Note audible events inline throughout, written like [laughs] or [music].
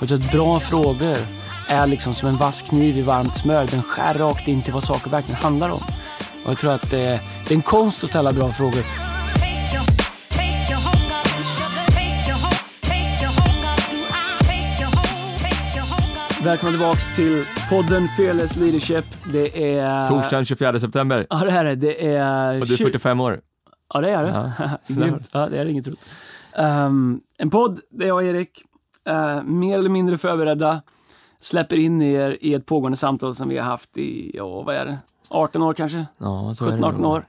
Jag att bra frågor är liksom som en vass kniv i varmt smör. Den skär rakt in till vad saker verkligen handlar om. Och jag tror att det, är- det är en konst att ställa bra frågor. Välkommen tillbaks till podden Fearless Leadership. Det är... Torsdagen 24 september. Ja, det är det. är Och du är tju- 45 år. Ja, det är det. [laughs] Grymt. Ja, det är inget trott. Um, en podd där jag och Erik, eh, mer eller mindre förberedda, släpper in er i ett pågående samtal som vi har haft i, ja, vad är det? 18 år kanske? Ja, så är det 17-18 nog. år.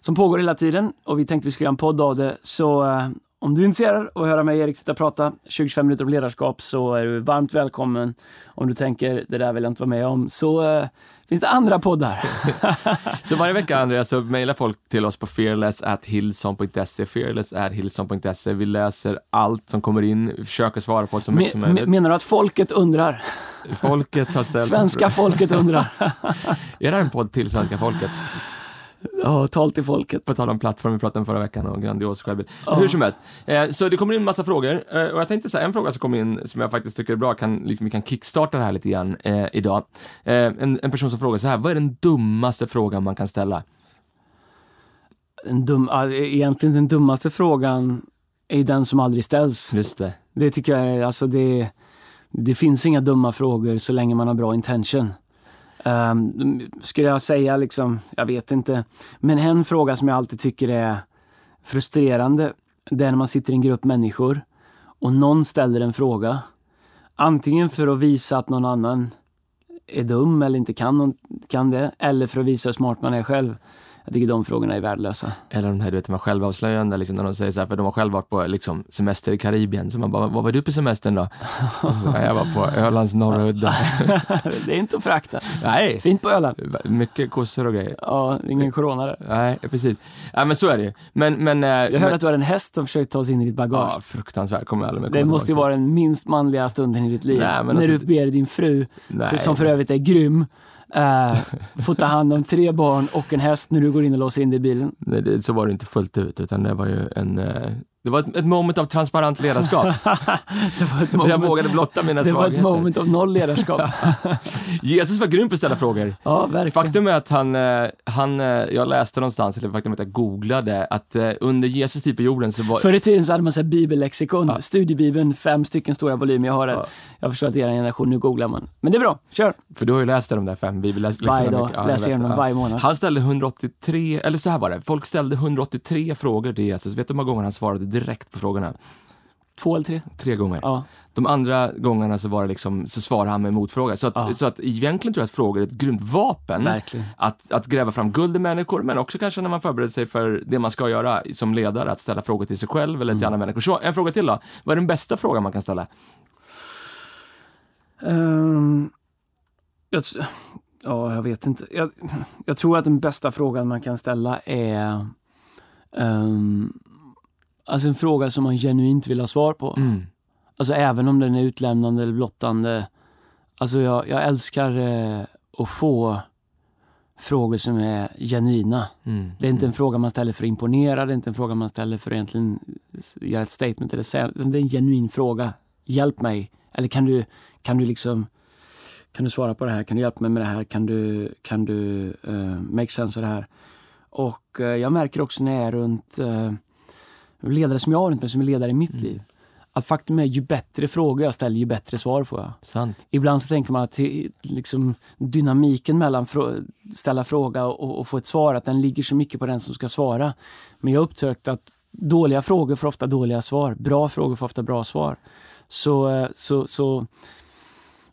Som pågår hela tiden och vi tänkte vi skulle göra en podd av det. Så eh, om du är intresserad av att höra mig och Erik sitta och prata 20-25 minuter om ledarskap så är du varmt välkommen. Om du tänker det där vill jag inte vara med om så eh, finns det andra poddar. [laughs] Så varje vecka Andreas så mejlar folk till oss på fearless@hillson.se, fearless@hillson.se. Vi läser allt som kommer in, vi försöker svara på så mycket som Me- möjligt. me- menar du att folket undrar? Folket har ställt... Svenska folket undrar. [laughs] Är det här en podd till svenska folket? Ja, tal till folket. På tal om plattform vi pratade om förra veckan och grandios självbild. Ja. Hur som helst, eh, så det kommer in massa frågor eh, och jag tänkte säga en fråga som kom in som jag faktiskt tycker är bra, kan, liksom, vi kan kickstarta det här lite grann eh, idag. Eh, en, en person som frågar så här, vad är den dummaste frågan man kan ställa? En dum, ja, egentligen den dummaste frågan är ju den som aldrig ställs. Just det. Det tycker jag är, alltså det, det finns inga dumma frågor så länge man har bra intention. Um, skulle jag säga liksom, jag vet inte. Men en fråga som jag alltid tycker är frustrerande, det är när man sitter i en grupp människor och någon ställer en fråga. Antingen för att visa att någon annan är dum eller inte kan, kan det, eller för att visa hur smart man är själv. Jag tycker de frågorna är värdelösa. Eller de här du vet, de här självavslöjande, liksom, när de säger så här, för de har själv varit på liksom, semester i Karibien, så man bara, vad var du på semestern då? [laughs] Så, jag var på Ölands norra udde. [laughs] det är inte att förakta. Nej, Fint på Öland. mycket kossor och grejer. Ja, ingen corona där. Nej, precis. Ja, men så är det ju. Men, men... eh, Jag men, hörde att du har en häst som försökte ta sig in i ditt bagage. Ja, fruktansvärt. Kommer aldrig det måste ju vara den minst manliga stunden i ditt liv. Nej, men när alltså- du ber din fru, Nej. som för övrigt är grym, uh, få ta hand om tre barn och en häst när du går in och låser in dig i bilen. Nej, det, så var det inte fullt ut, utan det var ju en... Eh, det var ett, ett moment av transparent ledarskap. [laughs] det var ett jag moment, vågade blotta mina det var ett svagheter. moment av noll ledarskap. [laughs] Jesus var grym på att ställa frågor. ja, verkligen. Faktum är att han, eh, han, eh, jag läste någonstans, eller faktum är att jag googlade, att eh, under Jesus tid på jorden så var... Förr i tiden så hade man så här bibellexikon, Ja. studiebibeln, fem stycken stora volymer. Jag har det. Ja. Jag förstår att er generation, nu googlar man. Men det är bra, kör! För du har ju läst de där fem bibellektionerna. Varje dag. Ja, läser igenom dem varje månad. Han ställde 183, eller så här var det, folk ställde 183 frågor till Jesus. Vet du hur många gånger han svarade direkt på frågorna? Två eller tre? Tre gånger. Ja. De andra gångerna så var det liksom, så svarade han med motfråga. Så att, Ja. så att egentligen tror jag att frågor är ett grymt vapen. Verkligen. Att, att gräva fram guld i människor, men också kanske när man förbereder sig för det man ska göra som ledare, att ställa frågor till sig själv eller till andra människor. Så en fråga till då. Vad är den bästa frågan man kan ställa? Ehm, jag, ja, jag vet inte. Jag, jag tror att den bästa frågan man kan ställa är ehm, alltså en fråga som man genuint vill ha svar på. Mm. Alltså även om den är utlämnande eller blottande. Alltså jag, jag älskar eh, att få frågor som är genuina. Mm. Det är inte en fråga man ställer för att imponera, det är inte en fråga man ställer för att egentligen göra ett statement eller säga, det är en genuin fråga. Hjälp mig. Eller kan du, kan du liksom, kan du svara på det här? Kan du hjälpa mig med det här? Kan du, kan du eh, make sense av det här? Och eh, jag märker också när jag är runt eh, ledare som jag har runt mig, som är ledare i mitt liv, att faktum är ju bättre frågor jag ställer, ju bättre svar får jag. Sant. Ibland så tänker man att liksom, dynamiken mellan frå- ställa fråga och, och få ett svar, att den ligger så mycket på den som ska svara. Men jag har upptäckt att dåliga frågor får ofta dåliga svar, bra frågor får ofta bra svar. Så, eh, så, så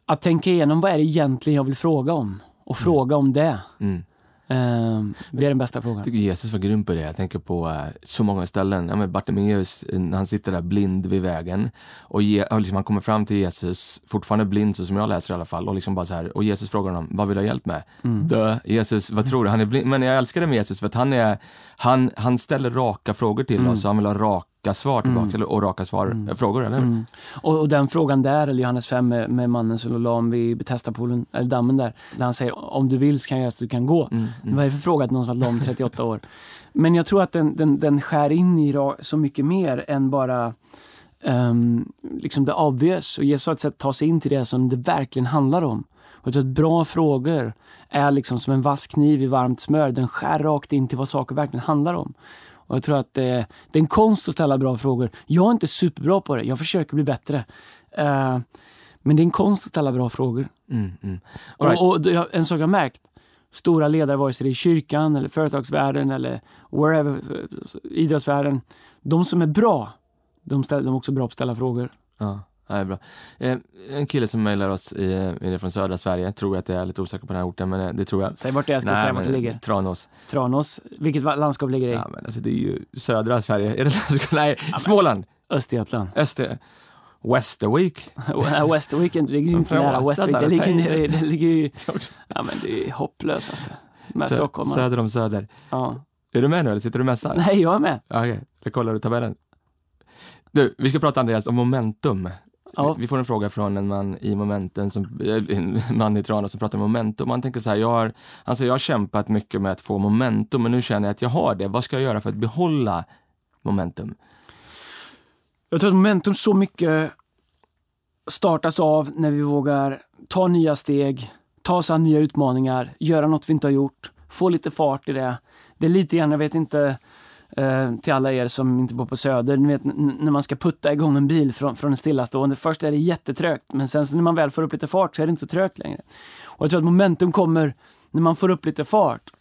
att tänka igenom vad är det egentligen jag vill fråga om och fråga om det. Mm. Eh, det är den bästa Jag frågan. tycker Jesus var grym på det. Jag tänker på eh, så många ställen. Ja, Bartimeus, eh, han sitter där blind vid vägen och, ge, och liksom, han kommer fram till Jesus, fortfarande blind så som jag läser i alla fall, och liksom bara så här, och Jesus frågar honom, vad vill du ha hjälp med? Mm. Dö, Jesus, vad tror du? Han är blind. Men jag älskar det med Jesus för att han är, han, han ställer raka frågor till Mm. oss han vill ha raka svar tillbaka, eller, och raka svar, eh, frågor, eller hur? Mm. Och, och den frågan där, eller Johannes 5 med, med mannen som la om vid Betestapoolen, eller dammen där, där han säger om du vill så kan jag göra så att du kan gå. Mm, Vad är det för fråga att någon som har i 38 år? Men jag tror att den, den, den skär in i så mycket mer än bara um, liksom det obvious och Jesus har ett sätt att ta sig in till det som det verkligen handlar om. Och att bra frågor är liksom som en vass kniv i varmt smör. Den skär rakt in till vad saker verkligen handlar om. Och jag tror att det, det är en konst att ställa bra frågor. Jag är inte superbra på det. Jag försöker bli bättre. Uh, men det är en konst att ställa bra frågor. Mm, mm. Right. Och, och, en sak jag märkt, stora ledare, vare sig det är i kyrkan, eller företagsvärlden eller wherever, idrottsvärlden. De som är bra, de, ställer, de är också bra på att ställa frågor. Ja. Ja, är bra. Eh, en kille som mejlar oss i, från södra Sverige, tror jag att det är, lite osäker på den här orten, men eh, det tror jag. Säg vart det är, ska Nej, säga vart det ligger. Tranås. Tranås. Vilket landskap ligger det i? Ja, men alltså, det är ju södra Sverige. Är det [laughs] Nej, ja, Småland. Östergötland. Öster... Westervik. Westervik [laughs] ligger inte nära Westervik. Det ligger nere det ligger ju... [laughs] Ja men det är hopplöst alltså. Med Sö Stockholm. Söder om Söder. Ja. Är du med nu eller sitter du och mässar? Nej, jag är med. Okej, okay. kollar du tabellen. Du, vi ska prata Andreas om momentum. Ja. Vi får en fråga från en man i Momentum, som, en man i Tranås som pratar om momentum. Han tänker så här, jag har, alltså jag har kämpat mycket med att få momentum, men nu känner jag att jag har det. Vad ska jag göra för att behålla momentum? Jag tror att momentum så mycket startas av när vi vågar ta nya steg, ta oss an nya utmaningar, göra något vi inte har gjort, få lite fart i det. Det är lite grann, jag vet inte, eh, till alla er som inte bor på Söder, ni vet när man ska putta igång en bil från, från en stillastående. Först är det jättetrögt, men sen när man väl får upp lite fart så är det inte så trögt längre. Och jag tror att momentum kommer när man får upp lite fart.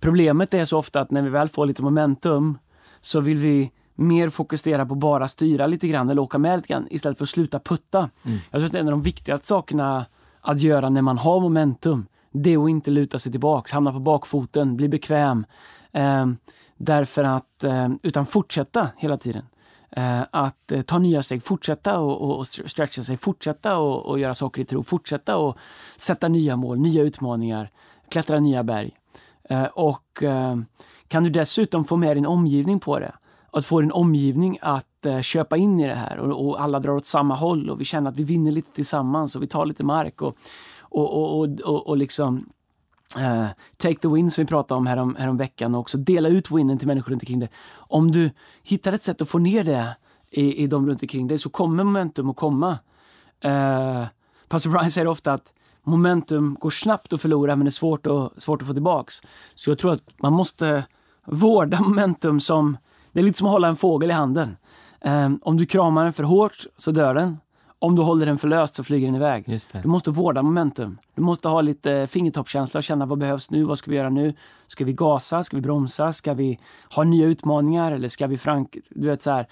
Problemet är så ofta att när vi väl får lite momentum så vill vi mer fokusera på bara styra lite grann eller åka med lite grann istället för att sluta putta. Mm. Jag tror att en av de viktigaste sakerna att göra när man har momentum, det är att inte luta sig tillbaks, hamna på bakfoten, bli bekväm. Eh, därför att, eh, utan fortsätta hela tiden. Eh, att eh, ta nya steg, fortsätta och, och, och stretcha sig, fortsätta och, och, göra saker i tro, fortsätta och sätta nya mål, nya utmaningar, klättra nya berg. Och kan du dessutom få med din omgivning på det, att få din omgivning att köpa in i det här och, och, alla drar åt samma håll och vi känner att vi vinner lite tillsammans och vi tar lite mark och, och, och, och, och liksom Uh, take the win som vi pratade om härom, härom veckan och också dela ut winnen till människor runt omkring dig. Om du hittar ett sätt att få ner det i, i de runt omkring dig så kommer momentum att komma. Uh, Pastor Brian säger ofta att momentum går snabbt att förlora men det är svårt att, svårt att få tillbaks. Så jag tror att man måste vårda momentum som det är lite som att hålla en fågel i handen. Um, om du kramar den för hårt så dör den. Om du håller den för löst så flyger den iväg. Du måste vårda momentum. Du måste ha lite fingertoppskänsla och känna vad behövs nu? Vad ska vi göra nu? Ska vi gasa? Ska vi bromsa? Ska vi ha nya utmaningar? Eller ska vi frank... Du vet så här.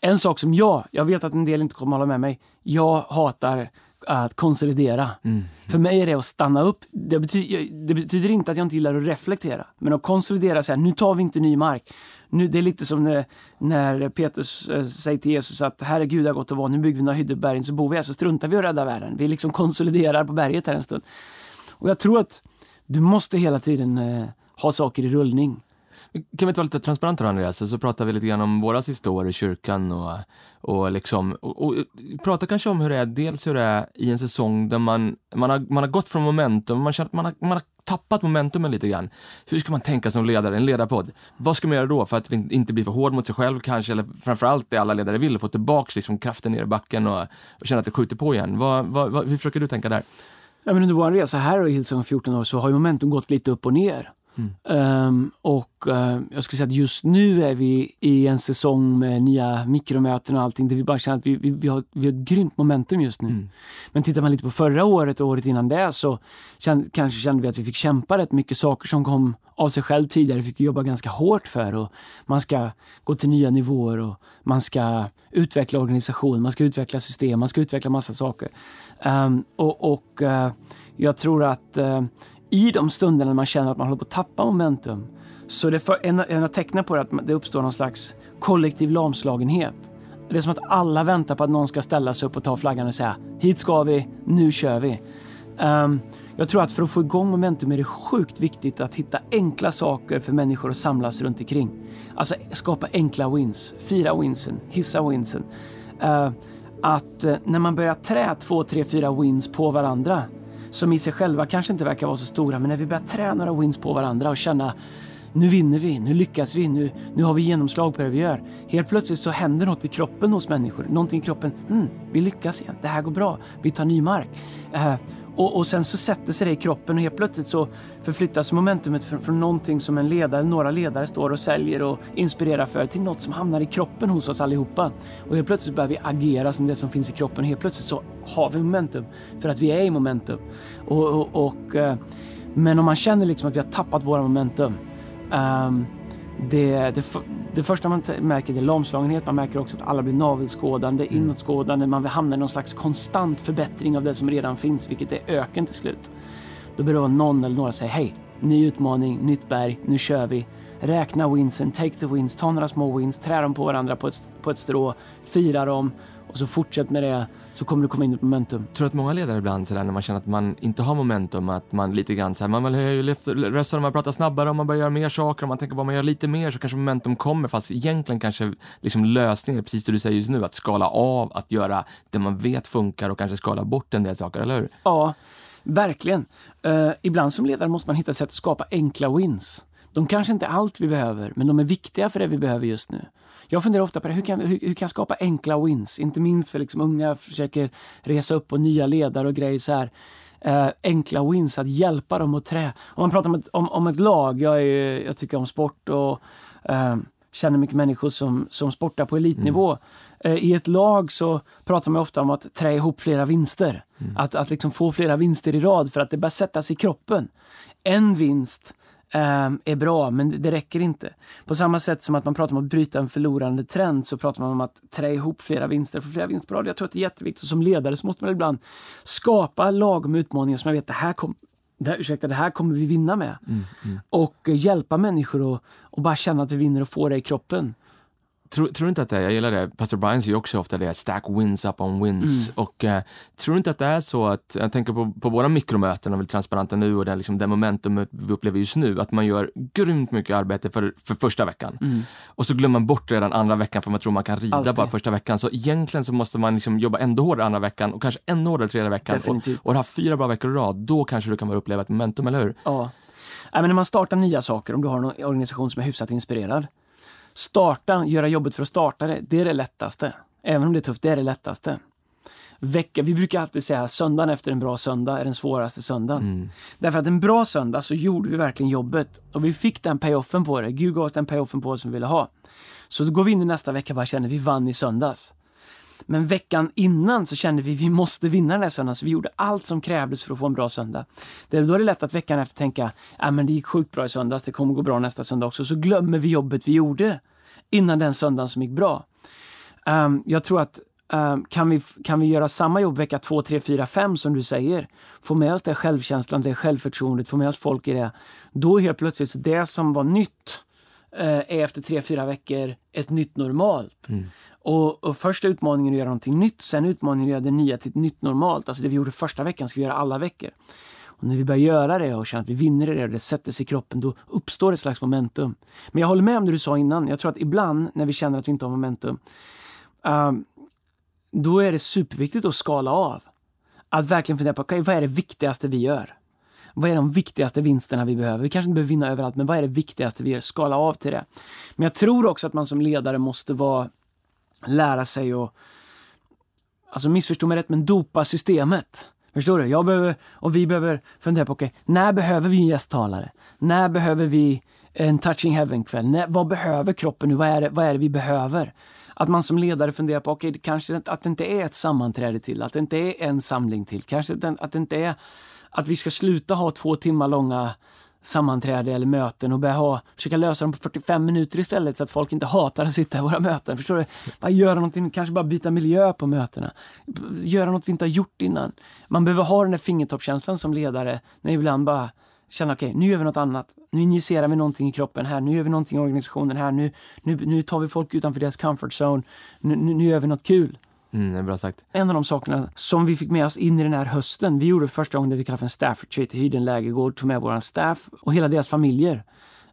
En sak som jag, jag vet att en del inte kommer hålla med mig. Jag hatar att konsolidera. Mm. För mig är det att stanna upp. Det betyder, det betyder, inte att jag inte gillar att reflektera. Men att konsolidera, så här, nu tar vi inte ny mark. Nu, det är lite som när, när Petrus äh, säger till Jesus att här är Gud gott att vara, nu bygger vi några hyddor så bor vi här, så struntar vi att rädda världen. Vi liksom konsoliderar på berget här en stund. Och jag tror att du måste hela tiden äh, ha saker i rullning. Kan vi inte vara lite transparenta då Andreas? Så pratar vi lite grann om våra sista år i kyrkan och, och, liksom, och, och prata kanske om hur det är, dels hur det är i en säsong där man, man, har, man har gått från momentum, man känner att man har, man har tappat momentumen lite grann. Hur ska man tänka som ledare, en ledarpodd? Vad ska man göra då för att inte bli för hård mot sig själv kanske, eller framförallt det alla ledare vill, få tillbaks liksom kraften ner i backen och, och känna att det skjuter på igen. Vad, vad, vad, hur försöker du tänka där? Ja, men under vår resa här i Hillsong 14 år så har ju momentum gått lite upp och ner. Um, och uh, jag skulle säga att just nu är vi i en säsong med nya mikromöten och allting där vi bara känner att vi, vi, vi, har, vi har ett grymt momentum just nu. Mm. Men tittar man lite på förra året och året innan det så kände, kanske kände vi att vi fick kämpa rätt mycket saker som kom av sig själv tidigare fick vi jobba ganska hårt för. Och man ska gå till nya nivåer och man ska utveckla organisation, man ska utveckla system, man ska utveckla massa saker. Um, och, och uh, jag tror att uh, i de stunderna man känner att man håller på att tappa momentum så det är en, en av tecknen på det att det uppstår någon slags kollektiv lamslagenhet. Det är som att alla väntar på att någon ska ställa sig upp och ta flaggan och säga hit ska vi, nu kör vi. Um, jag tror att för att få igång momentum är det sjukt viktigt att hitta enkla saker för människor att samlas runt omkring. Alltså skapa enkla wins, fira winsen, hissa winsen. Uh, att uh, när man börjar trä två, tre, fyra wins på varandra som i sig själva kanske inte verkar vara så stora, men när vi börjar trä några wins på varandra och känna nu vinner vi, nu lyckas vi, nu, nu har vi genomslag på det vi gör. Helt plötsligt så händer något i kroppen hos människor. Någonting i kroppen, mm, vi lyckas igen, det här går bra, vi tar ny mark. Uh, och, och, sen så sätter sig det i kroppen och helt plötsligt så förflyttas momentumet från, från någonting som en ledare, några ledare står och säljer och inspirerar för till något som hamnar i kroppen hos oss allihopa. Och helt plötsligt börjar vi agera som det som finns i kroppen. och Helt plötsligt så har vi momentum för att vi är i momentum. Och, och, och eh, men om man känner liksom att vi har tappat våra momentum um, det, det, det första man märker är lamslagenhet. Man märker också att alla blir navelskådande, mm. inåtskådande. Man hamnar i någon slags konstant förbättring av det som redan finns, vilket är öken till slut. Då behöver någon eller några säga hej, ny utmaning, nytt berg, nu kör vi. Räkna winsen, take the wins, ta några små wins, trä dem på varandra på ett, på ett strå, fira dem och så fortsätt med det så kommer du komma in i momentum. Tror att många ledare ibland sådär när man känner att man inte har momentum, att man lite grann såhär, man vill höja rösten, man pratar snabbare, om man börjar göra mer saker, om man tänker att man gör lite mer så kanske momentum kommer, fast egentligen kanske liksom lösningen är precis det du säger just nu, att skala av, att göra det man vet funkar och kanske skala bort en del saker, eller hur? Ja, verkligen. Uh, ibland som ledare måste man hitta sätt att skapa enkla wins. De kanske inte är allt vi behöver, men de är viktiga för det vi behöver just nu. Jag funderar ofta på det, hur kan, hur, hur kan jag skapa enkla wins? Inte minst för liksom unga försöker resa upp och nya ledare och grejer så här. Eh, enkla wins, att hjälpa dem att trä. Om man pratar om ett, om, om ett lag, jag, är, jag tycker om sport och eh, känner mycket människor som, som sportar på elitnivå. Mm. Eh, I ett lag så pratar man ofta om att trä ihop flera vinster. Mm. Att, att liksom få flera vinster i rad för att det börjar sättas i kroppen. En vinst är bra, men det räcker inte. På samma sätt som att man pratar om att bryta en förlorande trend så pratar man om att trä ihop flera vinster för flera rad. Jag tror att det är jätteviktigt. Som ledare så måste man ibland skapa lagom utmaningar som man vet det här kom, det här, ursäkta, det här kommer vi vinna med. Mm, mm. Och hjälpa människor att och bara känna att vi vinner och få det i kroppen. Tror, tror inte att det är, jag gillar det, pastor Brian säger också ofta det, stack wins up on wins. Mm. Och eh, tror inte att det är så att, jag tänker på, på våra mikromöten, och vi är transparenta nu och det, liksom, det momentum vi upplever just nu, att man gör grymt mycket arbete för, för första veckan. Mm. Och så glömmer man bort redan andra veckan för man tror man kan rida Alltid. bara första veckan. Så egentligen så måste man liksom jobba ändå hårdare andra veckan och kanske ännu hårdare tredje veckan. Definitivt. Och, och har fyra bra veckor i rad, då kanske du kan uppleva ett momentum, eller hur? Ja. Äh, men när man startar nya saker, om du har en organisation som är hyfsat inspirerad, Starta, göra jobbet för att starta det, det är det lättaste. Även om det är tufft, det är det lättaste. Vecka, vi brukar alltid säga att söndagen efter en bra söndag är den svåraste söndagen. Mm. Därför att en bra söndag så gjorde vi verkligen jobbet och vi fick den payoffen på det. Gud gav oss den payoffen på det som vi ville ha. Så då går vi in i nästa vecka och bara känner vi vann i söndags. Men veckan innan så kände vi vi måste vinna den här söndagen, så vi gjorde allt som krävdes för att få en bra söndag. Det, då är det lätt att veckan efter tänka, ja men det gick sjukt bra i söndags, det kommer gå bra nästa söndag också. Så glömmer vi jobbet vi gjorde innan den söndagen som gick bra. Um, jag tror att um, kan, vi, kan vi göra samma jobb vecka 2, 3, 4, 5 som du säger, få med oss det självkänslan, det självförtroendet, få med oss folk i det. Då helt plötsligt, det som var nytt uh, är efter 3, 4 veckor ett nytt normalt. Mm. Och, och första utmaningen är att göra någonting nytt, sen utmaningen är att göra det nya till ett nytt normalt. Alltså det vi gjorde första veckan ska vi göra alla veckor. Och när vi börjar göra det och känner att vi vinner i det och det sätter sig i kroppen, då uppstår ett slags momentum. Men jag håller med om det du sa innan. Jag tror att ibland när vi känner att vi inte har momentum, uh, då är det superviktigt att skala av. Att verkligen fundera på, okay, vad är det viktigaste vi gör? Vad är de viktigaste vinsterna vi behöver? Vi kanske inte behöver vinna överallt, men vad är det viktigaste vi gör? Skala av till det. Men jag tror också att man som ledare måste vara lära sig att, alltså missförstå mig rätt, men dopa systemet. Förstår du? Jag behöver, och vi behöver fundera på, okej, okay, när behöver vi en gästtalare? När behöver vi en touching heaven-kväll? Vad behöver kroppen nu? Vad är, det, vad är det vi behöver? Att man som ledare funderar på, okej, okay, kanske att det inte är ett sammanträde till, att det inte är en samling till, kanske att det inte är att vi ska sluta ha två timmar långa sammanträde eller möten och börja ha, försöka lösa dem på 45 minuter istället så att folk inte hatar att sitta i våra möten. Förstår du? Bara göra någonting, kanske bara byta miljö på mötena. Göra något vi inte har gjort innan. Man behöver ha den där fingertoppskänslan som ledare, när ibland bara känna okej, okay, nu gör vi något annat. Nu injicerar vi någonting i kroppen här, nu gör vi någonting i organisationen här, nu, nu, nu tar vi folk utanför deras comfort zone, nu, nu, nu gör vi något kul. Mm, bra sagt. En av de sakerna som vi fick med oss in i den här hösten, vi gjorde första gången det vi kallar för en staff retreat, hyrde en lägergård, tog med våran staff och hela deras familjer.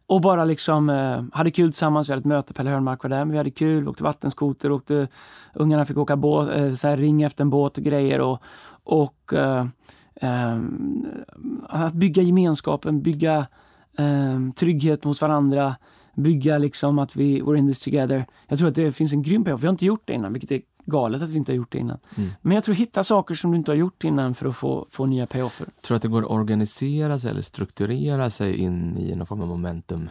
Och bara liksom eh, hade kul tillsammans. Vi hade ett möte, Pelle Hörnmark var där, men vi hade kul, vi åkte vattenskoter, åkte, ungarna fick åka båt, eh, så här, ring efter en båt och grejer. Och, och eh, eh att bygga gemenskapen, bygga eh, trygghet hos varandra, bygga liksom att vi we're in this together. Jag tror att det finns en grym payoff. Vi har inte gjort det innan, vilket är galet att vi inte har gjort det innan. Mm. Men jag tror hitta saker som du inte har gjort innan för att få, få nya payoffer. Tror du att det går att organisera sig eller strukturera sig in i någon form av momentum?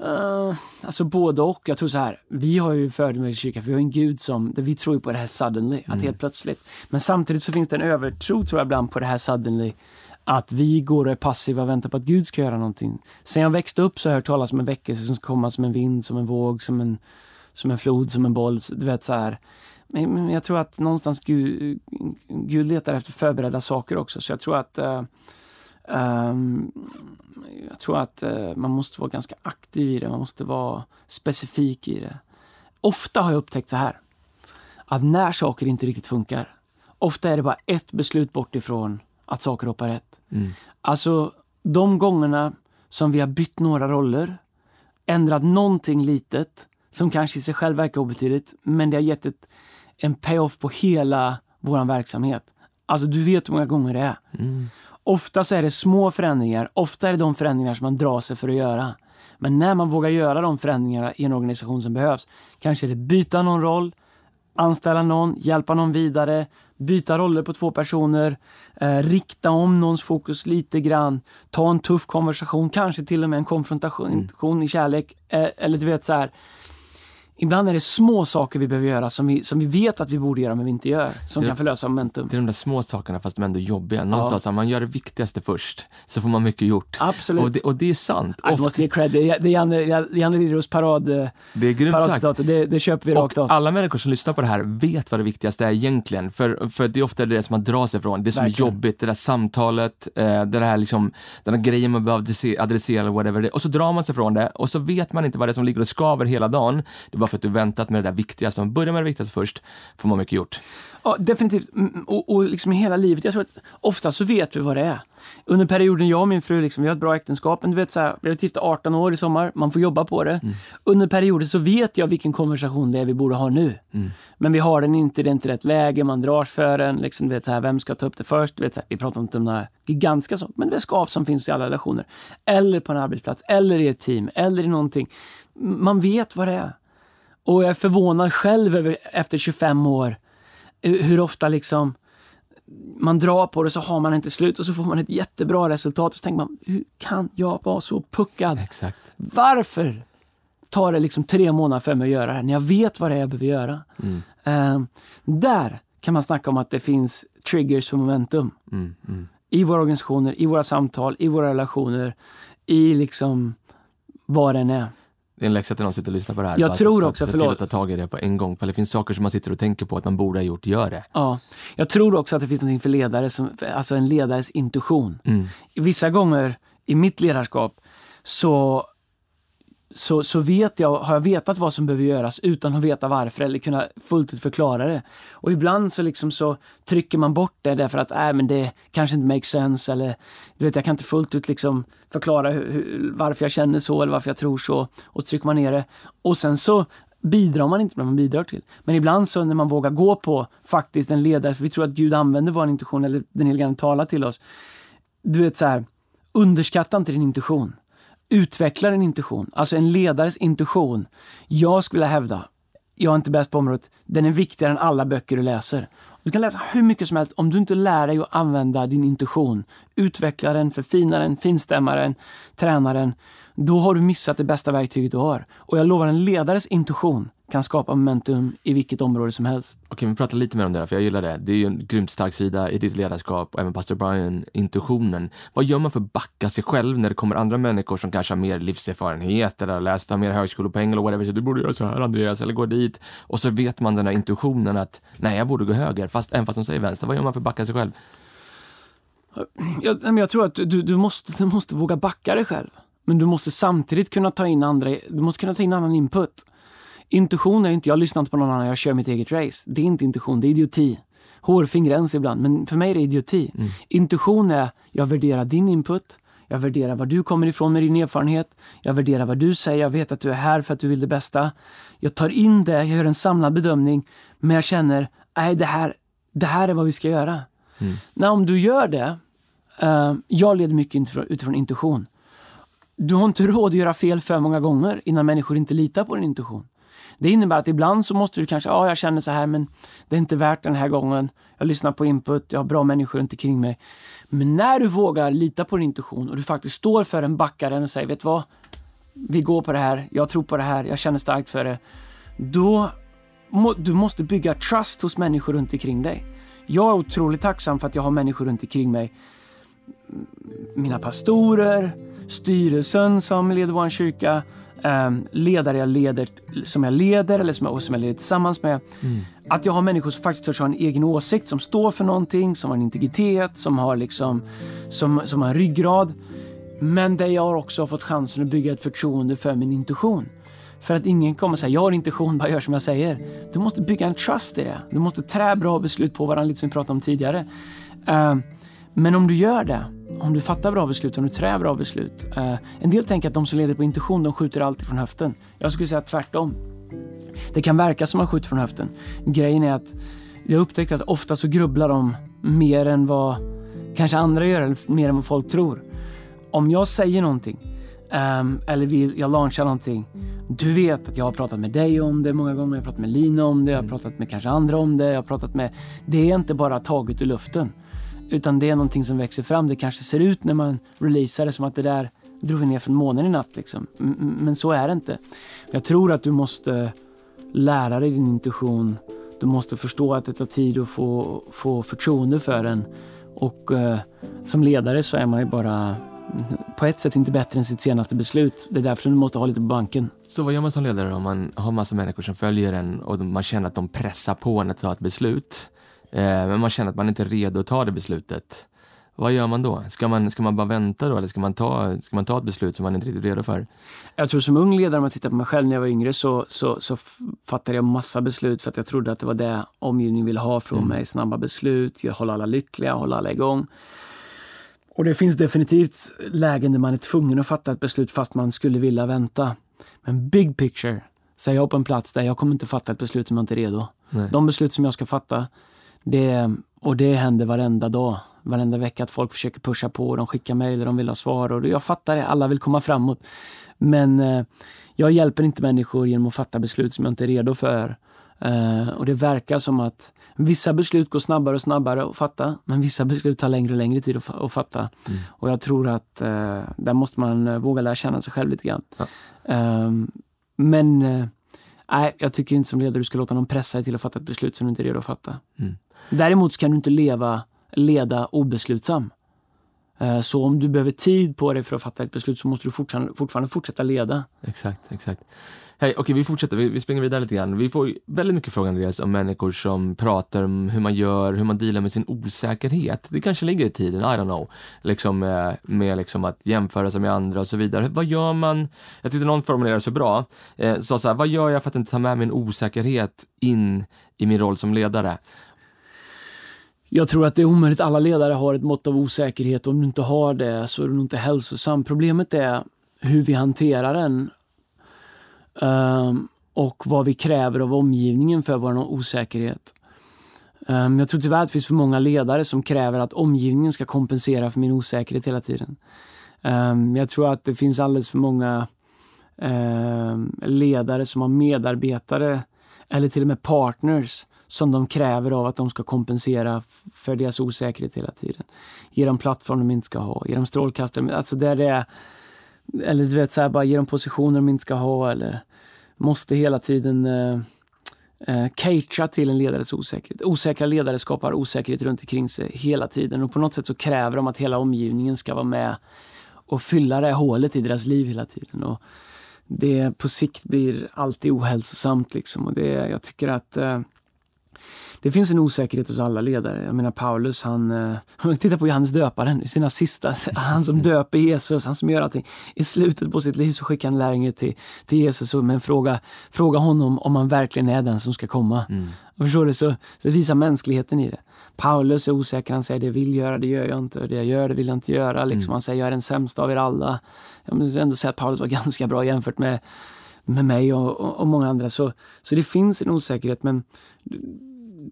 Uh, alltså både och. Jag tror så här, vi har ju fördel i kyrkan, för vi har en gud som, vi tror på det här suddenly, att Mm. helt plötsligt. Men samtidigt så finns det en övertro tror jag ibland på det här suddenly, att vi går och är passiva och väntar på att Gud ska göra någonting. Sen jag växte upp så har jag hört talas om en väckelse som ska komma som en vind, som en våg, som en, som en flod, som en boll. Du vet så här. Men, jag tror att någonstans Gud, Gud letar efter förberedda saker också, så jag tror att uh, um, jag tror att uh, man måste vara ganska aktiv i det, man måste vara specifik i det. Ofta har jag upptäckt så här, att när saker inte riktigt funkar, ofta är det bara ett beslut bort ifrån att saker hoppar rätt. Mm. Alltså, de gångerna som vi har bytt några roller, ändrat någonting litet, som kanske i sig själv verkar obetydligt, men det har gett ett, en payoff på hela vår verksamhet. Alltså, du vet hur många gånger det är. Mm. Ofta så är det små förändringar, ofta är det de förändringar som man drar sig för att göra. Men när man vågar göra de förändringarna i en organisation som behövs, kanske är det byta någon roll, anställa någon, hjälpa någon vidare, byta roller på två personer, eh, rikta om någons fokus lite grann, ta en tuff konversation, kanske till och med en konfrontation Mm. i kärlek. Eh, eller du vet så här. Ibland är det små saker vi behöver göra som vi, som vi vet att vi borde göra men vi inte gör, som Det- kan förlösa momentum. Det är de där små sakerna fast de är ändå jobbiga. Någon Ja. sa att man gör det viktigaste först, så får man mycket gjort. Absolut. Och det, och det är sant. Jag Ofta, måste ge cred. Det är det är Janne, Janne Liljeros parad, eh, det är grymt sagt. Det, det köper vi rakt Och av. alla människor som lyssnar på det här vet vad det viktigaste är egentligen. För, för det är ofta det som man drar sig ifrån. Det som Verkligen. är jobbigt, det där samtalet, eh, det här liksom, den här grejen man behöver adresse- adressera eller whatever. Och så drar man sig ifrån det och så vet man inte vad det är som ligger och skaver hela dagen. Det bara för att du väntat med det där viktigaste. Om man börjar med det viktigaste först, får man mycket gjort. Ja, definitivt. Mm, Och, och liksom hela livet. Jag tror att ofta så vet vi vad det är. Under perioden jag och min fru, liksom, vi har ett bra äktenskap. Men du vet, så här, vi har gifta 18 år i sommar. Man får jobba på det. Under perioden så vet jag vilken konversation det är vi borde ha nu. Men vi har den inte, det är inte rätt läge, man drar för den. Liksom, du vet, så här, vem ska ta upp det först? Du vet, så här, vi pratar inte om några gigantiska saker, men det är skav som finns i alla relationer. Eller på en arbetsplats, eller i ett team, eller i någonting. Man vet vad det är. Och jag är förvånad själv över, efter 25 år hur hur ofta liksom man drar på det så har man inte slut och så får man ett jättebra resultat och så tänker man, hur kan jag vara så puckad? Exakt. Varför tar det liksom tre månader för mig att göra det här när jag vet vad det är jag behöver göra? Mm. Eh, där kan man snacka om att det finns triggers för momentum. Mm, mm. I våra organisationer, i våra samtal, i våra relationer, i liksom vad den är. Det är en läxa till någon som sitter och lyssnar på det här. Jag Bara tror så- också, till förlåt. att ta tag i det på en gång. För det finns saker som man sitter och tänker på att man borde ha gjort, gör det. Ja. Jag tror också att det finns något för ledare, som, alltså en ledares intuition. Mm. Vissa gånger i mitt ledarskap så, så, så vet jag, har jag vetat vad som behöver göras utan att veta varför eller kunna fullt ut förklara det. Och ibland så, liksom så trycker man bort det därför att äh, men det kanske inte makes sense eller du vet, jag kan inte fullt ut liksom förklara hur, hur, varför jag känner så eller varför jag tror så. Och så trycker man ner det. Och sen så bidrar man inte med vad man bidrar till. Men ibland så när man vågar gå på faktiskt en ledare, för vi tror att Gud använder vår intuition eller den helige Ande talar till oss. Du vet så här, underskatta inte din intuition. Utveckla din intuition. Alltså en ledares intuition. Jag skulle hävda, jag är inte bäst på området, den är viktigare än alla böcker du läser. Du kan läsa hur mycket som helst, om du inte lär dig att använda din intuition, utveckla den, förfina den, finstämma den, träna den, då har du missat det bästa verktyget du har. Och jag lovar, en ledares intuition kan skapa momentum i vilket område som helst. Okej, vi pratar lite mer om det här, för jag gillar det. Det är ju en grymt stark sida i ditt ledarskap och även pastor Brian, intuitionen. Vad gör man för att backa sig själv när det kommer andra människor som kanske har mer livserfarenhet eller har läst, har mer högskolepoäng eller whatever, så du borde göra så här Andreas, eller gå dit. Och så vet man den här intuitionen att nej, jag borde gå höger, fast, även fast de säger vänster. Vad gör man för att backa sig själv? Jag, jag tror att du, du, måste, du måste våga backa dig själv. Men du måste samtidigt kunna ta in andra, du måste kunna ta in annan input. Intuition är inte, jag lyssnar inte på någon annan, jag kör mitt eget race. Det är inte intuition, det är idioti. Hårfin gräns ibland, men för mig är det idioti. Intuition är, jag värderar din input, jag värderar var du kommer ifrån med din erfarenhet, jag värderar vad du säger, jag vet att du är här för att du vill det bästa. Jag tar in det, jag gör en samlad bedömning, men jag känner, nej det här, det här är vad vi ska göra. Nej, om du gör det, Uh, jag leder mycket utifrån intuition. Du har inte råd att göra fel för många gånger innan människor inte litar på din intuition. Det innebär att ibland så måste du kanske, ja jag känner så här men det är inte värt den här gången. Jag lyssnar på input, jag har bra människor runt omkring mig. Men när du vågar lita på din intuition och du faktiskt står för en, backar den och säger, vet du vad? Vi går på det här, jag tror på det här, jag känner starkt för det. Då må, du måste bygga trust hos människor runt omkring dig. Jag är otroligt tacksam för att jag har människor runt omkring mig. Mina pastorer, styrelsen som leder vår kyrka, um, ledare jag leder, som jag leder eller som jag, som jag leder tillsammans med. Mm. Att jag har människor som faktiskt törs ha en egen åsikt, som står för någonting, som har en integritet, som har, liksom, som, som har en ryggrad. Men där jag också fått chansen att bygga ett förtroende för min intuition. För att ingen kommer säga jag har intuition, bara gör som jag säger. Du måste bygga en trust i det. Du måste trä bra beslut på varandra, lite som vi pratade om tidigare. Uh, men om du gör det, om du fattar bra beslut, om du trär bra beslut. Uh, en del tänker att de som leder på intuition, de skjuter alltid från höften. Jag skulle säga tvärtom. Det kan verka som att man skjuter från höften. Grejen är att jag upptäckt att ofta så grubblar de mer än vad kanske andra gör, eller mer än vad folk tror. Om jag säger någonting, um, eller vill jag launchar någonting. Du vet att jag har pratat med dig om det många gånger, jag har pratat med Lina om det, jag har pratat med kanske andra om det, jag har pratat med... Det är inte bara taget ur luften. Utan det är någonting som växer fram. Det kanske ser ut när man releasar det som att det där drog vi ner från månen i natt. Liksom. Men så är det inte. Jag tror att du måste lära dig din intuition. Du måste förstå att det tar tid att få, få förtroende för den. Och eh, som ledare så är man ju bara på ett sätt inte bättre än sitt senaste beslut. Det är därför du måste ha lite på banken. Så vad gör man som ledare om man har massa människor som följer en och man känner att de pressar på en att ta ett beslut? Eh, men man känner att man inte är redo att ta det beslutet. Vad gör man då? Ska man, ska man bara vänta då eller ska man, ta, ska man ta ett beslut som man inte är riktigt redo för? Jag tror som ung ledare, om jag tittar på mig själv när jag var yngre, så, så, så fattade jag massa beslut för att jag trodde att det var det omgivningen ville ha från mm. mig. Snabba beslut, hålla alla lyckliga, hålla alla igång. Och det finns definitivt lägen där man är tvungen att fatta ett beslut fast man skulle vilja vänta. Men big picture, så är jag på en plats där jag kommer inte fatta ett beslut om jag inte är redo. Nej. De beslut som jag ska fatta, det, och det händer varenda dag, varenda vecka att folk försöker pusha på, de skickar mejl, de vill ha svar och jag fattar det, alla vill komma framåt. Men eh, jag hjälper inte människor genom att fatta beslut som jag inte är redo för. Uh, och det verkar som att vissa beslut går snabbare och snabbare att fatta, men vissa beslut tar längre och längre tid att, att fatta. Mm. Och jag tror att uh, där måste man uh, våga lära känna sig själv lite grann. Ja. Ehm, men nej, jag tycker inte som ledare du ska låta någon pressa dig till att fatta ett beslut som du inte är redo att fatta. Mm. Däremot kan du inte leva, leda obeslutsam. Eh, så om du behöver tid på dig för att fatta ett beslut så måste du fortfarande, fortfarande fortsätta leda. Exakt, exakt. Hej, okej okay, vi fortsätter, vi, vi springer vidare lite grann. Vi får väldigt mycket frågor Andreas om människor som pratar om hur man gör, hur man dealar med sin osäkerhet. Det kanske ligger i tiden, I don't know. Liksom med, med liksom att jämföra sig med andra och så vidare. Vad gör man? Jag tyckte någon formulerade så bra. Eh, sa så här, vad gör jag för att inte ta med min osäkerhet in i min roll som ledare? Jag tror att det är omöjligt. Alla ledare har ett mått av osäkerhet. Om du inte har det så är du nog inte hälsosam. Problemet är hur vi hanterar den Um, och vad vi kräver av omgivningen för vår osäkerhet. Um, jag tror tyvärr att det finns för många ledare som kräver att omgivningen ska kompensera för min osäkerhet hela tiden. Um, jag tror att det finns alldeles för många ledare som har medarbetare eller till och med partners som de kräver av att de ska kompensera för deras osäkerhet hela tiden. Ge dem plattform de inte ska ha, ge dem strålkastare. Alltså där det är eller du vet, så här, bara ge dem positioner de inte ska ha eller måste hela tiden eh, eh, catcha till en ledares osäkerhet. Osäkra ledare skapar osäkerhet runt omkring sig hela tiden och på något sätt så kräver de att hela omgivningen ska vara med och fylla det hålet i deras liv hela tiden. Och det på sikt blir alltid ohälsosamt liksom och det, jag tycker att eh, det finns en osäkerhet hos alla ledare. Jag menar Paulus, han, eh, [laughs] om tittar på Johannes döparen, sina sista, [laughs] han som döper Jesus, han som gör allting. I slutet på sitt liv så skickar han lärjungar till, till Jesus med en fråga, fråga honom om han verkligen är den som ska komma. Mm. Och förstår du? Så, så det visar mänskligheten i det. Paulus är osäker, han säger det jag vill göra, det gör jag inte. Det jag gör, det vill jag inte göra. Liksom. Mm. Han säger jag är den sämsta av er alla. Jag måste ändå säga att Paulus var [laughs] ganska bra jämfört med, med mig och, och, och många andra. Så, så det finns en osäkerhet men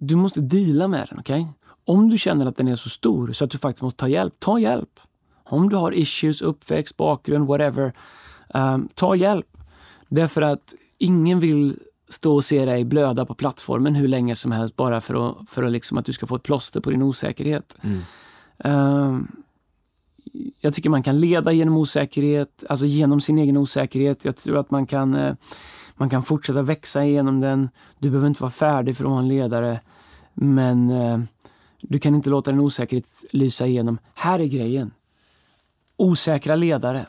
du måste deala med den. Okay? Om du känner att den är så stor så att du faktiskt måste ta hjälp, ta hjälp. Om du har issues, uppväxt, bakgrund, whatever, um, ta hjälp. Därför att ingen vill stå och se dig blöda på plattformen hur länge som helst bara för att, för att, liksom att du ska få ett plåster på din osäkerhet. Mm. Um, jag tycker man kan leda genom osäkerhet, alltså genom sin egen osäkerhet. Jag tror att man kan, eh, man kan fortsätta växa genom den. Du behöver inte vara färdig för att vara en ledare. Men eh, du kan inte låta din osäkerhet lysa igenom. Här är grejen. Osäkra ledare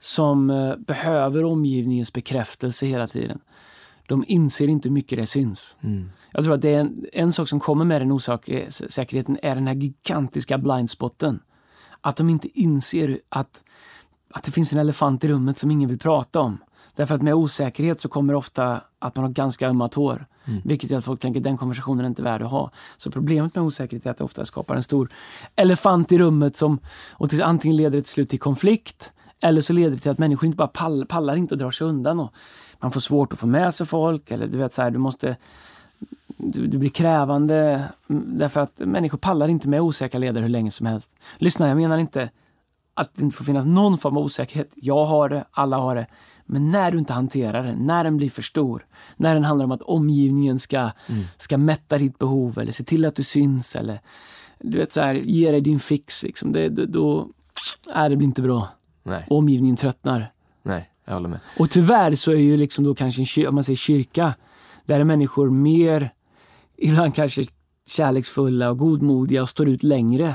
som eh, behöver omgivningens bekräftelse hela tiden. De inser inte hur mycket det syns. Mm. Jag tror att det är en, en sak som kommer med den osäkerheten är den här gigantiska blindspotten. Att de inte inser att, att det finns en elefant i rummet som ingen vill prata om. Därför att med osäkerhet så kommer ofta att man har ganska ömma tår. Mm. Vilket gör att folk tänker den konversationen är inte värd att ha. Så problemet med osäkerhet är att det ofta skapar en stor elefant i rummet som och till, antingen leder det till slut till konflikt eller så leder det till att människor inte bara pallar, pallar inte och drar sig undan. Och man får svårt att få med sig folk eller du vet så här, du måste du, du, blir krävande därför att människor pallar inte med osäkra ledare hur länge som helst. Lyssna, jag menar inte att det inte får finnas någon form av osäkerhet. Jag har det, alla har det. Men när du inte hanterar den, när den blir för stor, när den handlar om att omgivningen ska, mm. ska mätta ditt behov eller se till att du syns eller du vet så här, ge dig din fix, liksom, det, det, då, äh, det blir inte bra. Nej. Omgivningen tröttnar. Nej, jag håller med. Och tyvärr så är ju liksom då kanske en om man säger kyrka, där är människor mer, ibland kanske kärleksfulla och godmodiga och står ut längre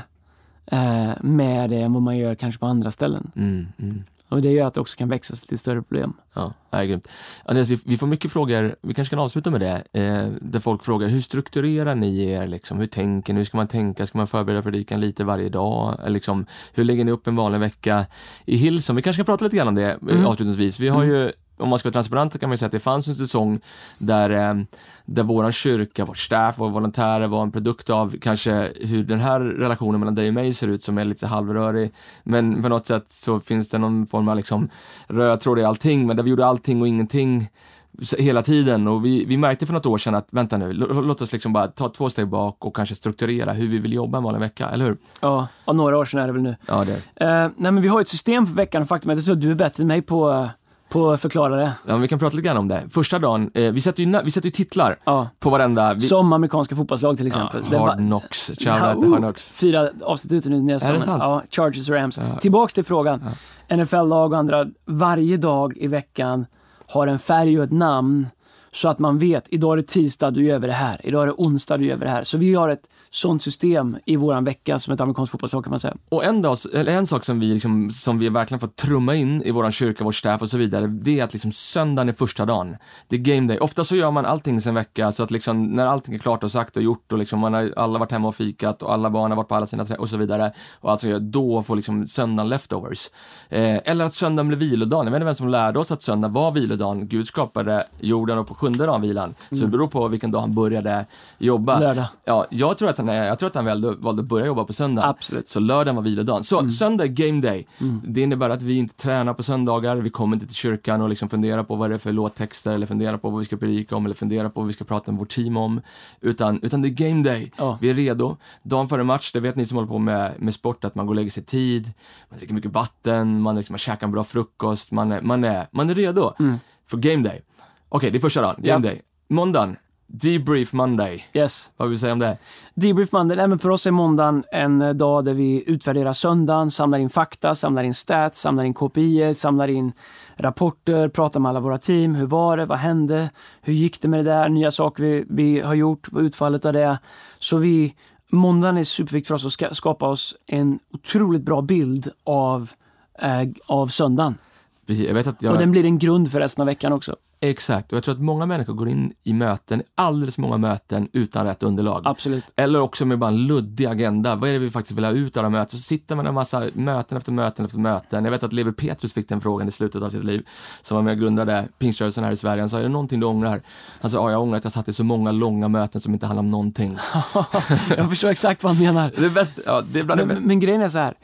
eh, med det än vad man gör kanske på andra ställen. Mm, mm. Och det gör att det också kan växa sig till större problem. Ja, är grymt. Andreas, vi, vi, får mycket frågor, vi kanske kan avsluta med det, eh, där folk frågar hur strukturerar ni er? Liksom? Hur tänker ni? Hur ska man tänka? Ska man förbereda predikan lite varje dag? Eller liksom, hur lägger ni upp en vanlig vecka i Hillsong? Vi kanske ska prata lite grann om det mm. avslutningsvis. Vi har mm. ju om man ska vara transparent kan man säga att det fanns en säsong där, eh, där våran kyrka, vårt staff, våra volontärer var en produkt av kanske hur den här relationen mellan dig och mig ser ut som är lite halvrörig. Men på något sätt så finns det någon form av liksom röd tråd i allting, men där vi gjorde allting och ingenting hela tiden och vi, vi märkte för något år sedan att vänta nu, låt oss liksom bara ta två steg bak och kanske strukturera hur vi vill jobba en vanlig vecka, eller hur? Ja, och några år sedan är det väl nu. Ja, det. Uh, nej men vi har ett system för veckan och faktum jag tror att du är bättre än mig på uh på förklara det. Ja, vi kan prata lite grann om det. Första dagen, eh, vi sätter ju, vi sätter ju titlar ja. på varenda... Vi... Som amerikanska fotbollslag till exempel. Ja, hard Knocks, ja, uh, Hard Knocks. [laughs] Fyra avsnitt ute nu. Är det sant? Ja, Chargers Rams. Ja. Tillbaks till frågan. NFL-lag och andra, varje dag i veckan har en färg och ett namn så att man vet, idag är det tisdag, du gör vi det här. Idag är det onsdag, du gör vi det här. Så vi har ett sånt system i våran vecka som ett amerikanskt fotbollslag kan man säga. Och en, dag, eller en sak som vi, liksom, som vi verkligen fått trumma in i våran kyrka, vårt staff och så vidare, det är att liksom söndagen är första dagen. Det är game day. Ofta så gör man allting sen vecka så att liksom när allting är klart och sagt och gjort och liksom man har alla varit hemma och fikat och alla barn har varit på alla sina trä och så vidare och alltså då får liksom söndagen leftovers. Eh, eller att söndagen blir vilodagen. Jag vet inte vem som lärde oss att söndag var vilodagen. Gud skapade jorden och på sjunde dagen vilan. Så mm. det beror på vilken dag han började jobba. Lördag. Ja, jag tror att han, jag tror att han valde, valde att börja jobba på söndag. Absolut. Så lördagen var vilodagen. Så mm. söndag game day. Mm. Det innebär att vi inte tränar på söndagar, vi kommer inte till kyrkan och liksom funderar på vad det är för låttexter eller funderar på vad vi ska predika om eller funderar på vad vi ska prata med vårt team om. Utan, utan det är game day. Oh. Vi är redo. Dagen före match, det vet ni som håller på med, med sport, att man går och lägger sig tid, man dricker mycket vatten, man, liksom, man käkar en bra frukost, man är, man är, man är redo mm. för game day. Okej, det är första dagen, game day. Måndagen, Debrief Monday. Yes. Vad vill du säga om det? Debrief Monday, nej, men för oss är måndagen en eh, dag där vi utvärderar söndagen, samlar in fakta, samlar in stats, samlar in KPI, samlar in rapporter, pratar med alla våra team. Hur var det? Vad hände? Hur gick det med det där? Nya saker vi, vi har gjort, utfallet av det? Så vi, måndagen är superviktig för oss att skapa oss en otroligt bra bild av, äh, av söndagen. Precis, jag vet att jag... Och den blir en grund för resten av veckan också. Exakt, och jag tror att många människor går in i möten, alldeles många möten utan rätt underlag. Absolut. Eller också med bara en luddig agenda. Vad är det vi faktiskt vill ha ut av de möten? Så sitter man en massa möten efter möten efter möten. Jag vet att Lever Petrus fick den frågan i slutet av sitt liv, som var med och grundade pingströrelsen här i Sverige. Han sa, är det någonting du ångrar? Han sa, ja, jag ångrar att jag satt i så många långa möten som inte handlar om någonting. [laughs] jag förstår exakt vad han menar. Det är bäst, ja, det är bland men, men grejen är så här,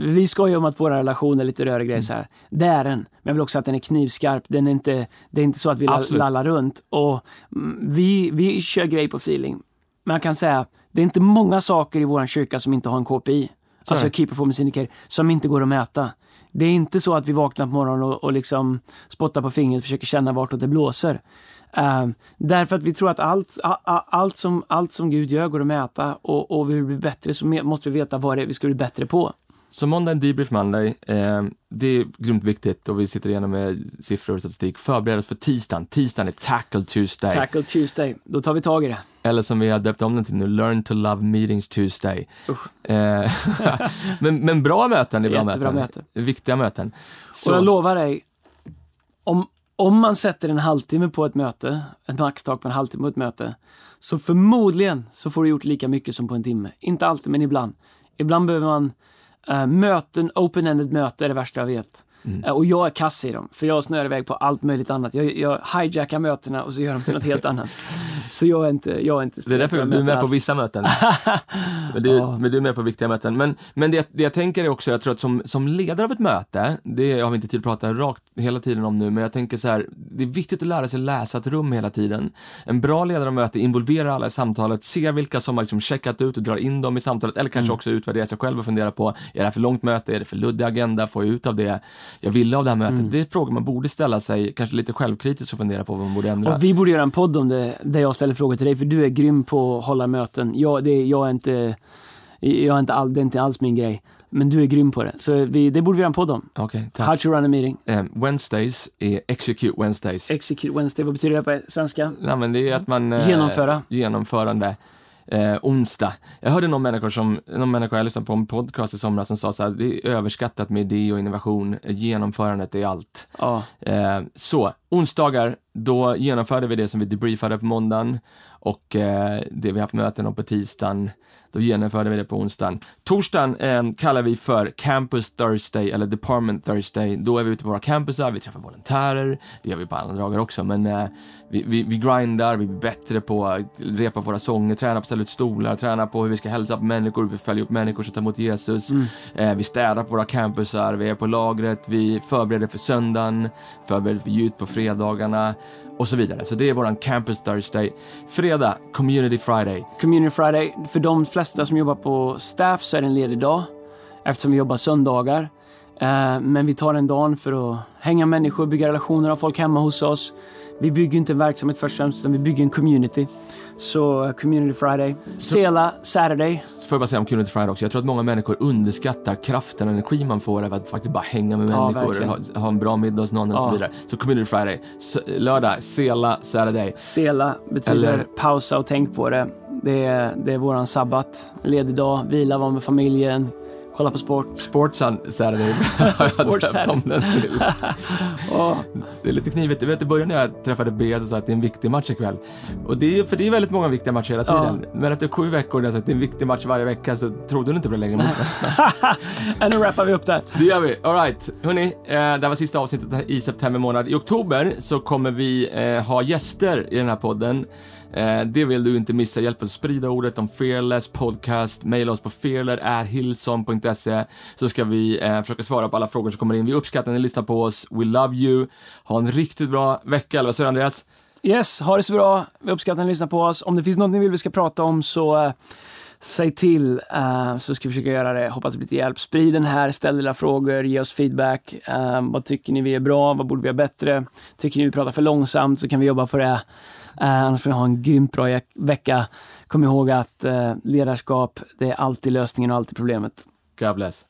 vi skojar om att vår relation är lite rörig grej mm. så här. Det är den, men jag vill också att den är knivskarp. Den är inte, det är inte så att vi Absolut. lallar runt. Och mm, vi, vi kör grej på feeling. Man kan säga, Det är inte många saker i vår kyrka som inte har en KPI. Är alltså. Key Performance Indicator, som inte går att mäta. Det är inte så att vi vaknar på morgonen och, och liksom spottar på fingret och försöker känna vartåt det blåser. Eh, därför att vi tror att allt, a, a, allt, som, allt som Gud gör går att mäta och, och vill vi bli bättre så måste vi veta vad det är vi ska bli bättre på. Så måndag är en debrief Monday. Eh, det är grymt viktigt och vi sitter igenom med siffror och statistik. Förbered oss för tisdagen. Tisdagen är Tackle Tuesday. Tackle Tuesday, då tar vi tag i det. Eller som vi har döpt om den till nu, Learn to Love Meetings Tuesday. Eh, [laughs] men, men bra möten är bra Jättebra möten. möten. Viktiga möten. Och jag Så, lovar dig, om, om man sätter en halvtimme på ett möte, ett maxtak på en halvtimme på ett möte, så förmodligen så får du gjort lika mycket som på en timme. Inte alltid, men ibland. Ibland behöver man eh, möten, open-ended möte är det värsta jag vet. Mm. Eh, och jag är kass i dem, för jag snöar iväg på allt möjligt annat. Jag, jag hijackar mötena och så gör dem till något helt annat. [laughs] Så jag är inte, jag är inte det är därför du är med på vissa möten. [laughs] men, du, Ja. men du är med på viktiga möten. Men, men det, det jag tänker är också, jag tror att som, som ledare av ett möte, det har vi inte tid att prata rakt hela tiden om nu, men jag tänker så här, det är viktigt att lära sig läsa ett rum hela tiden. En bra ledare av möte involverar alla i samtalet, ser vilka som har liksom checkat ut och drar in dem i samtalet, eller kanske också utvärderar sig själv och funderar på, är det här för långt möte, är det för luddig agenda, får jag ut av det jag ville av det här mötet? Det är frågor man borde ställa sig, kanske lite självkritiskt och fundera på vad man borde ändra. Och vi borde göra en podd om det, där jag ställer frågor till dig, för du är grym på att hålla möten. Jag, det, jag är inte, jag är inte all, det är inte alls min grej. Men du är grym på det. Så vi, det borde vi göra en podd om. How tack. to run a meeting. Eh, Wednesdays är Execute Wednesdays. Execute Wednesday, vad betyder det på svenska? Nej, men det är att man... eh, Genomföra. Genomförande. Eh, onsdag. Jag hörde någon människa som, någon människa jag lyssnade på en podcast i somras som sa så här, det är överskattat med idé och innovation. Genomförandet är allt. Ja. Eh, så, onsdagar, då genomförde vi det som vi debriefade på måndagen och eh, det vi haft möten om på tisdagen, då genomförde vi det på onsdagen. Torsdagen eh, kallar vi för Campus Thursday eller Department Thursday. Då är vi ute på våra campusar, vi träffar volontärer, det gör vi på andra dagar också, men eh, vi, vi, vi grindar, vi blir bättre på att repa våra sånger, träna på att ställa ut stolar, träna på hur vi ska hälsa på människor, vi följer upp människor som tar emot Jesus. Eh, vi städar på våra campusar, vi är på lagret, vi förbereder för söndagen, förbereder för ljud på fredagarna och så vidare. Så det är våran Campus Thursday. Fredag, Community Friday. Community Friday, för de flesta som jobbar på staff så är det en ledig dag eftersom vi jobbar söndagar. Eh, men vi tar en dag för att hänga människor, bygga relationer, ha folk hemma hos oss. Vi bygger inte en verksamhet först och främst, utan vi bygger en community. Så eh, Community Friday. Sela Saturday. Får jag bara säga om Community Friday också. Jag tror att många människor underskattar kraften och energi man får av att faktiskt bara hänga med Ja, människor, ha, ha en bra middag hos någon och så vidare. Så Community Friday. Lördag, Sela Saturday. Sela betyder Eller- pausa och tänk på det. Det är, det är våran sabbat. Ledig dag, vila, vara med familjen, kolla på sport. Sports Saturday [laughs] har jag om den till. [laughs] Åh, Det är lite knivigt. Du vet i början när jag träffade Bea så sa att det är en viktig match ikväll. Och det är, för det är väldigt många viktiga matcher hela tiden. Men efter sju veckor när jag sa att det är en viktig match varje vecka så trodde du inte på det längre. [laughs] Nu rappar vi upp det. Det gör vi. Alright. Hörni, eh, det här var sista avsnittet i september månad. I oktober så kommer vi eh, ha gäster i den här podden. Eh, det vill du inte missa. Hjälp oss att sprida ordet om Fearless Podcast. Maila oss på fearler.hillson.se så ska vi eh, försöka svara på alla frågor som kommer in. Vi uppskattar att ni lyssnar på oss. We love you. Ha en riktigt bra vecka, eller vad säger du, Andreas? Yes, ha det så bra. Vi uppskattar att ni lyssnar på oss. Om det finns något ni vill vi ska prata om så eh, säg till så ska vi försöka göra det. Hoppas det blir till hjälp. Sprid den här, ställ era frågor, ge oss feedback. Vad tycker ni vi är bra? Vad borde vi göra bättre? Tycker ni vi pratar för långsamt så kan vi jobba på det. Eh, annars får ni ha en grymt bra vecka. Kom ihåg att eh, ledarskap, det är alltid lösningen och alltid problemet. God bless.